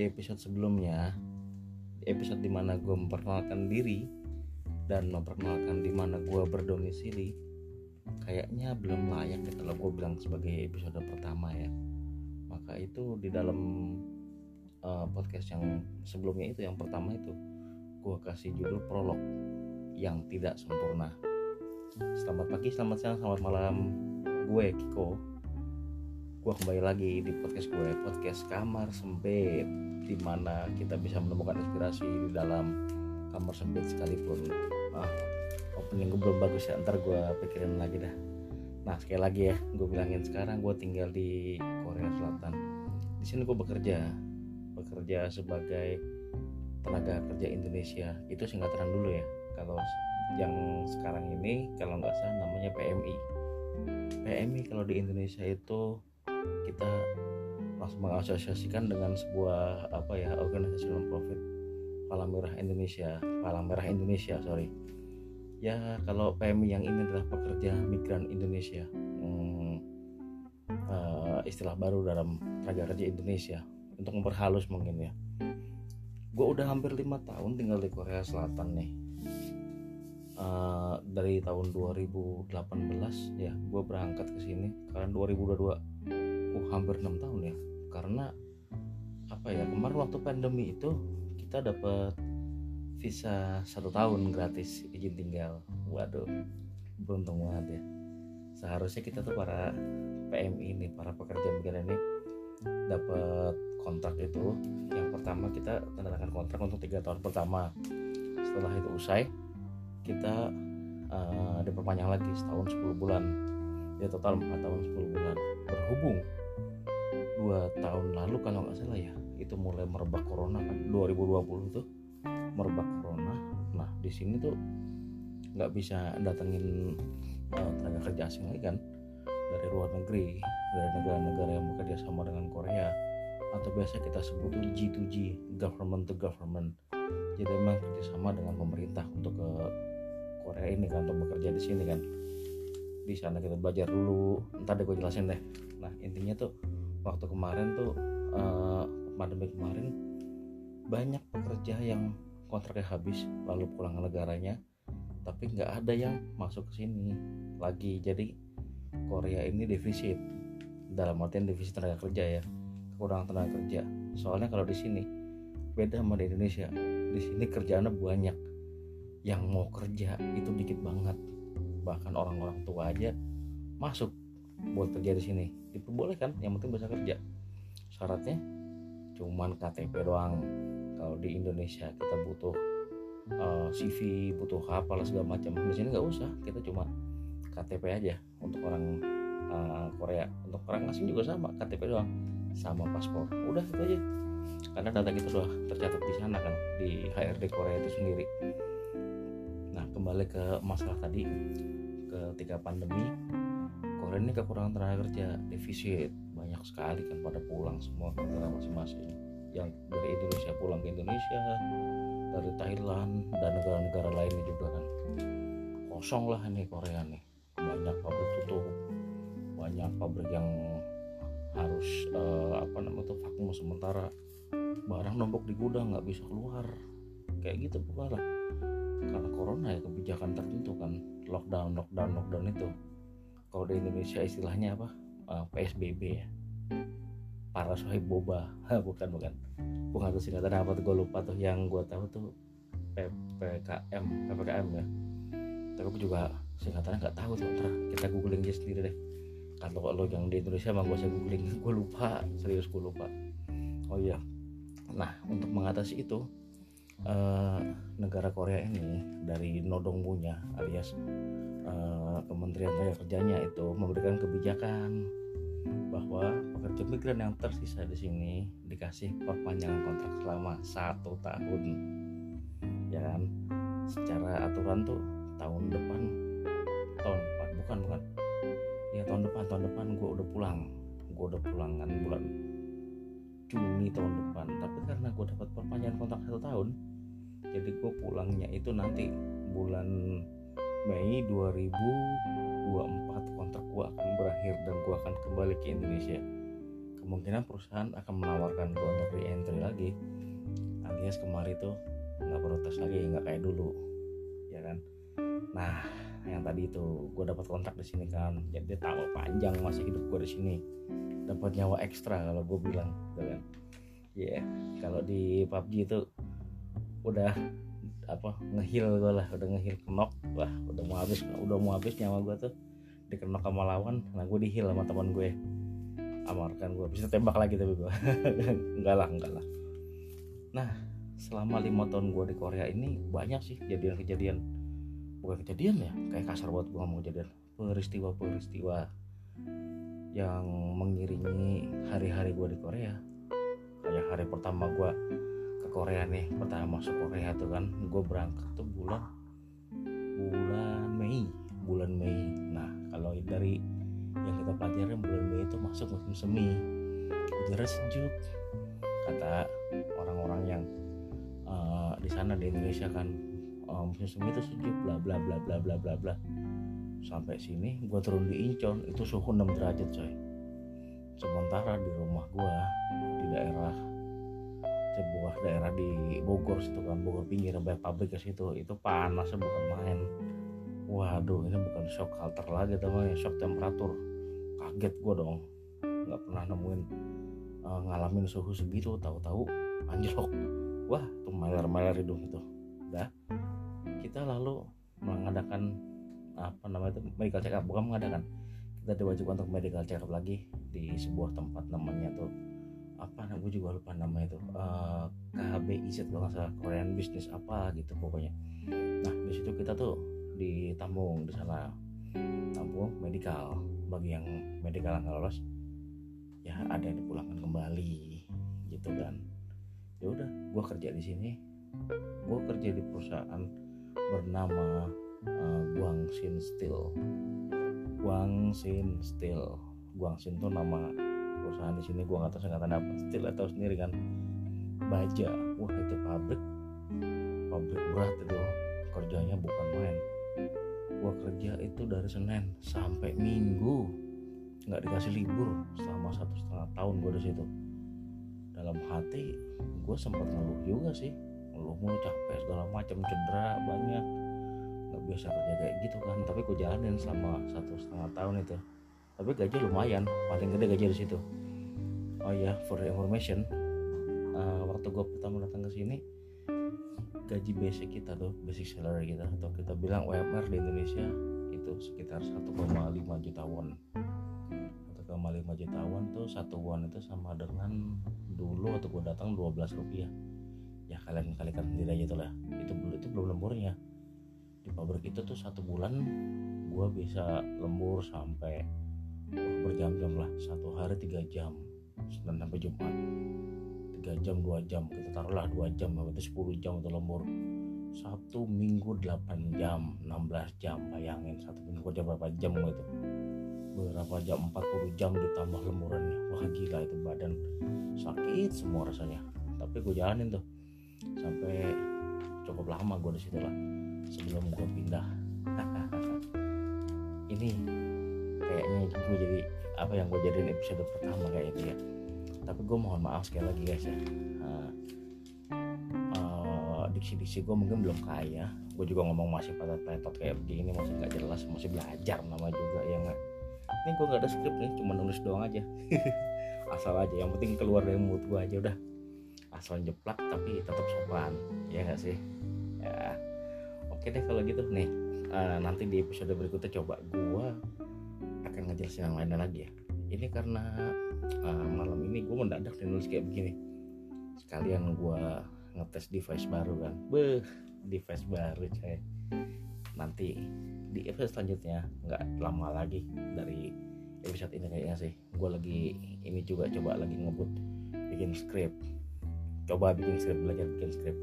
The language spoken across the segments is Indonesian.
di episode sebelumnya di episode di mana gue memperkenalkan diri dan memperkenalkan di mana gue berdomisili kayaknya belum layak ya kalau gue bilang sebagai episode pertama ya. Maka itu di dalam uh, podcast yang sebelumnya itu yang pertama itu gue kasih judul prolog yang tidak sempurna. Selamat pagi selamat siang selamat malam. Gue Kiko gue kembali lagi di podcast gue podcast kamar sempit di mana kita bisa menemukan inspirasi di dalam kamar sempit sekalipun. Ah opening gue belum bagus ya ntar gue pikirin lagi dah. Nah sekali lagi ya gue bilangin sekarang gue tinggal di Korea Selatan. Di sini gue bekerja bekerja sebagai tenaga kerja Indonesia. Itu singkatan dulu ya kalau yang sekarang ini kalau nggak salah namanya PMI PMI kalau di Indonesia itu kita langsung mengasosiasikan dengan sebuah apa ya organisasi non profit Palang Merah Indonesia. Palang Merah Indonesia sorry. Ya kalau PMI yang ini adalah pekerja migran Indonesia. Hmm, uh, istilah baru dalam tenaga kerja Indonesia. Untuk memperhalus mungkin ya. Gue udah hampir lima tahun tinggal di Korea Selatan nih. Uh, dari tahun 2018 ya gue berangkat ke sini. Karena 2022 uh hampir enam tahun ya. Karena apa ya kemarin waktu pandemi itu kita dapat visa satu tahun gratis izin tinggal. Waduh beruntung banget ya. Seharusnya kita tuh para PMI ini para pekerja migran ini dapat kontrak itu. Yang pertama kita tanda kontrak untuk tiga tahun pertama. Setelah itu usai kita uh, diperpanjang lagi setahun 10 bulan ya total 4 tahun 10 bulan. Berhubung dua tahun lalu kalau nggak salah ya itu mulai merebak corona kan 2020 tuh merebak corona. Nah di sini tuh nggak bisa datengin uh, tenaga kerja asing lagi kan dari luar negeri dari negara-negara yang bekerja sama dengan Korea. Atau biasa kita sebut tuh G2G government to government. Jadi memang kerjasama dengan pemerintah untuk ke Korea ini kan untuk bekerja di sini kan di sana kita belajar dulu. Ntar deh gue jelasin deh. Nah intinya tuh waktu kemarin tuh uh, pandemi kemarin banyak pekerja yang kontraknya habis lalu pulang ke negaranya tapi nggak ada yang masuk ke sini lagi. Jadi Korea ini defisit. Dalam artian defisit tenaga kerja ya. Kekurangan tenaga kerja. Soalnya kalau di sini beda sama di Indonesia. Di sini kerjaannya banyak. Yang mau kerja itu dikit banget bahkan orang-orang tua aja masuk buat kerja di sini. Diperbolehkan yang penting bisa kerja. Syaratnya cuman KTP doang. Kalau di Indonesia kita butuh uh, eh, CV butuh apa lah segala macam. Di sini nggak usah kita cuma KTP aja untuk orang uh, Korea. Untuk orang asing juga sama KTP doang. Sama paspor. Udah itu aja. Karena data kita sudah tercatat di sana kan di HRD Korea itu sendiri kembali ke masalah tadi ketika pandemi Korea ini kekurangan tenaga kerja defisit. Banyak sekali kan pada pulang semua ke negara masing-masing. Yang dari Indonesia pulang ke Indonesia dari Thailand dan negara-negara lainnya juga kan. Kosong lah ini Korea nih. Banyak pabrik tutup. Banyak pabrik yang harus uh, apa namanya tuh vakum sementara. Barang numpuk di gudang nggak bisa keluar. Kayak gitu pokoknya karena corona ya kebijakan tertentu kan lockdown lockdown lockdown itu. Kalau di Indonesia istilahnya apa? Eh, PSBB ya. Para sohib boba. Bukan bukan. Bukan tuh singkatan apa tuh gue lupa tuh. Yang gue tahu tuh PPKM PPKM ya. Tapi gue juga singkatannya nggak tahu tuh terus kita googling aja sendiri deh. Kalau lo yang di Indonesia mah gue usah googling. Gue lupa serius gue lupa. Oh iya. Nah untuk mengatasi itu uh, negara Korea ini dari Nodong punya alias uh, Kementerian Tenaga Kerjanya itu memberikan kebijakan bahwa pekerja migran yang tersisa di sini dikasih perpanjangan kontrak selama satu tahun. Ya kan? Secara aturan tuh tahun depan tahun depan bukan bukan. Ya tahun depan tahun depan gue udah pulang. Gue udah pulang kan bulan Juni tahun depan. Tapi karena gue dapat perpanjangan kontrak satu tahun jadi gue pulangnya itu nanti bulan Mei 2024 kontrak gue akan berakhir dan gue akan kembali ke Indonesia. Kemungkinan perusahaan akan menawarkan gue untuk re-entry lagi. Alias kemarin tuh nggak perlu tes lagi nggak kayak dulu. Ya kan? Nah yang tadi itu gue dapat kontrak di sini kan. Jadi tambah panjang masa hidup gue di sini. Dapat nyawa ekstra kalau gue bilang gitu kan? Ya yeah. kalau di PUBG itu udah apa ngehil gue lah udah ngehil kenok wah udah mau habis udah mau habis nyawa gue tuh. Dikenok sama lawan nah gue dihil sama teman gue amarkan gue bisa tembak lagi tapi gue enggak lah enggak lah. Nah selama lima tahun gue di Korea ini banyak sih kejadian-kejadian. Bukan kejadian ya kayak kasar buat gue ngomong kejadian. Peristiwa-peristiwa yang mengiringi hari-hari gue di Korea. Kayak hari pertama gue Korea nih pertama masuk Korea tuh kan gue berangkat tuh bulan bulan Mei bulan Mei. Nah kalau dari yang kita pelajarin bulan Mei itu masuk musim semi. Udara sejuk kata orang-orang yang uh, di sana di Indonesia kan. Uh, musim semi itu sejuk bla bla bla bla bla bla bla. Sampai sini gue turun di Incheon itu suhu 6 derajat coy. Sementara di rumah gue di daerah sebuah daerah di Bogor situ kan Bogor pinggir banyak pabrik ke situ. Itu panasnya bukan main. Waduh ini bukan shock halter lagi teman shock temperatur kaget gue dong. Nggak pernah nemuin uh, ngalamin suhu segitu tahu-tahu anjlok. Wah tuh maler-maler hidung itu. Udah kita lalu mengadakan apa namanya itu medical check up. Bukan mengadakan kita diwajibkan untuk medical check up lagi di sebuah tempat namanya tuh apa gue juga lupa namanya itu uh, KHBIZ kalau nggak salah Korean Business apa gitu pokoknya. Nah di situ kita tuh ditampung di sana. Tampung medikal bagi yang medikal nggak lolos ya ada yang dipulangkan kembali gitu kan. Ya udah gue kerja di sini. Gue kerja di perusahaan bernama uh, Guangxin Steel. Guangxin Steel. Guangxin tuh nama perusahaan di sini gue nggak tahu singkatan apa Steel atau sendiri kan. Baja wah itu pabrik. Pabrik berat itu kerjanya bukan main. Gue kerja itu dari Senin sampai Minggu. Nggak dikasih libur selama satu setengah tahun gue di situ. Dalam hati gue sempat ngeluh juga sih. Ngeluh mulu capek segala macam cedera banyak. Nggak biasa kerja kayak gitu kan tapi gue jalanin selama satu setengah tahun itu. Tapi gaji lumayan paling gede gaji di situ oh ya for information uh, waktu gue pertama datang ke sini gaji basic kita tuh basic salary kita atau kita bilang UMR di Indonesia itu sekitar 1,5 juta won. 1,5 juta won tuh satu won itu sama dengan dulu waktu gue datang 12 rupiah. Ya kalian kalikan sendiri aja tuh lah. Itu itu belum lemburnya di pabrik itu tuh satu bulan gue bisa lembur sampai berjam-jam lah. Satu hari tiga jam Senin sampai Jumat. 3 jam 2 jam. Kita taruhlah 2 jam berarti 10 jam untuk lembur. Satu minggu 8 jam 16 jam. Bayangin satu minggu kerja berapa jam itu? Berapa jam? 40 jam ditambah lemburannya. Wah gila itu badan. Sakit semua rasanya. Tapi gue jalanin tuh. Sampai cukup lama gue di situ lah sebelum gue pindah. Ini kayaknya gue jadi apa yang gue jadiin episode pertama kayak itu ya. Tapi gue mohon maaf sekali lagi guys ya. Uh, uh, diksi-diksi gue mungkin belum kaya. Gue juga ngomong masih pada petot kayak begini masih nggak jelas masih belajar nama juga ya nggak? Ini gue nggak ada skrip nih cuma nulis doang aja. Asal aja yang penting keluar dari mulut gue aja udah. Asal jeplak tapi tetap sopan ya nggak sih? Ya. Oke deh kalau gitu nih. Uh, nanti di episode berikutnya coba gue ngejelasin yang lainnya lagi ya. Ini karena uh, malam ini gue mendadak dan nulis kayak begini. Sekalian gue ngetes device baru kan. Beh device baru coy. Nanti di episode selanjutnya nggak lama lagi dari episode ini kayaknya sih. Gue lagi ini juga coba lagi ngebut bikin script. Coba bikin script belajar bikin script.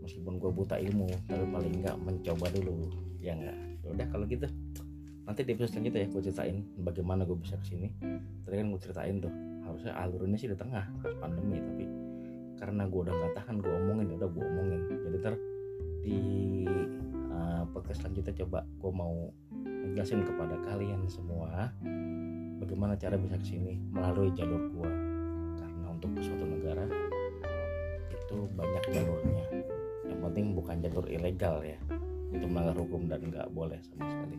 Meskipun gue buta ilmu tapi paling nggak mencoba dulu ya nggak? Ya udah kalau gitu nanti di episode selanjutnya ya gue ceritain bagaimana gue bisa ke sini. Tadi kan gue ceritain tuh harusnya alurnya sih di tengah pas pandemi tapi karena gue udah nggak tahan gue omongin ya udah gue omongin. Jadi ter di uh, podcast selanjutnya coba gue mau ngejelasin kepada kalian semua bagaimana cara bisa ke sini melalui jalur gua. Karena untuk suatu negara itu banyak jalurnya. Yang penting bukan jalur ilegal ya itu melanggar hukum dan nggak boleh sama sekali.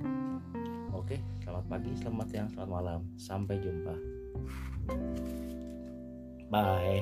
Oke selamat pagi selamat siang selamat malam. Sampai jumpa. Bye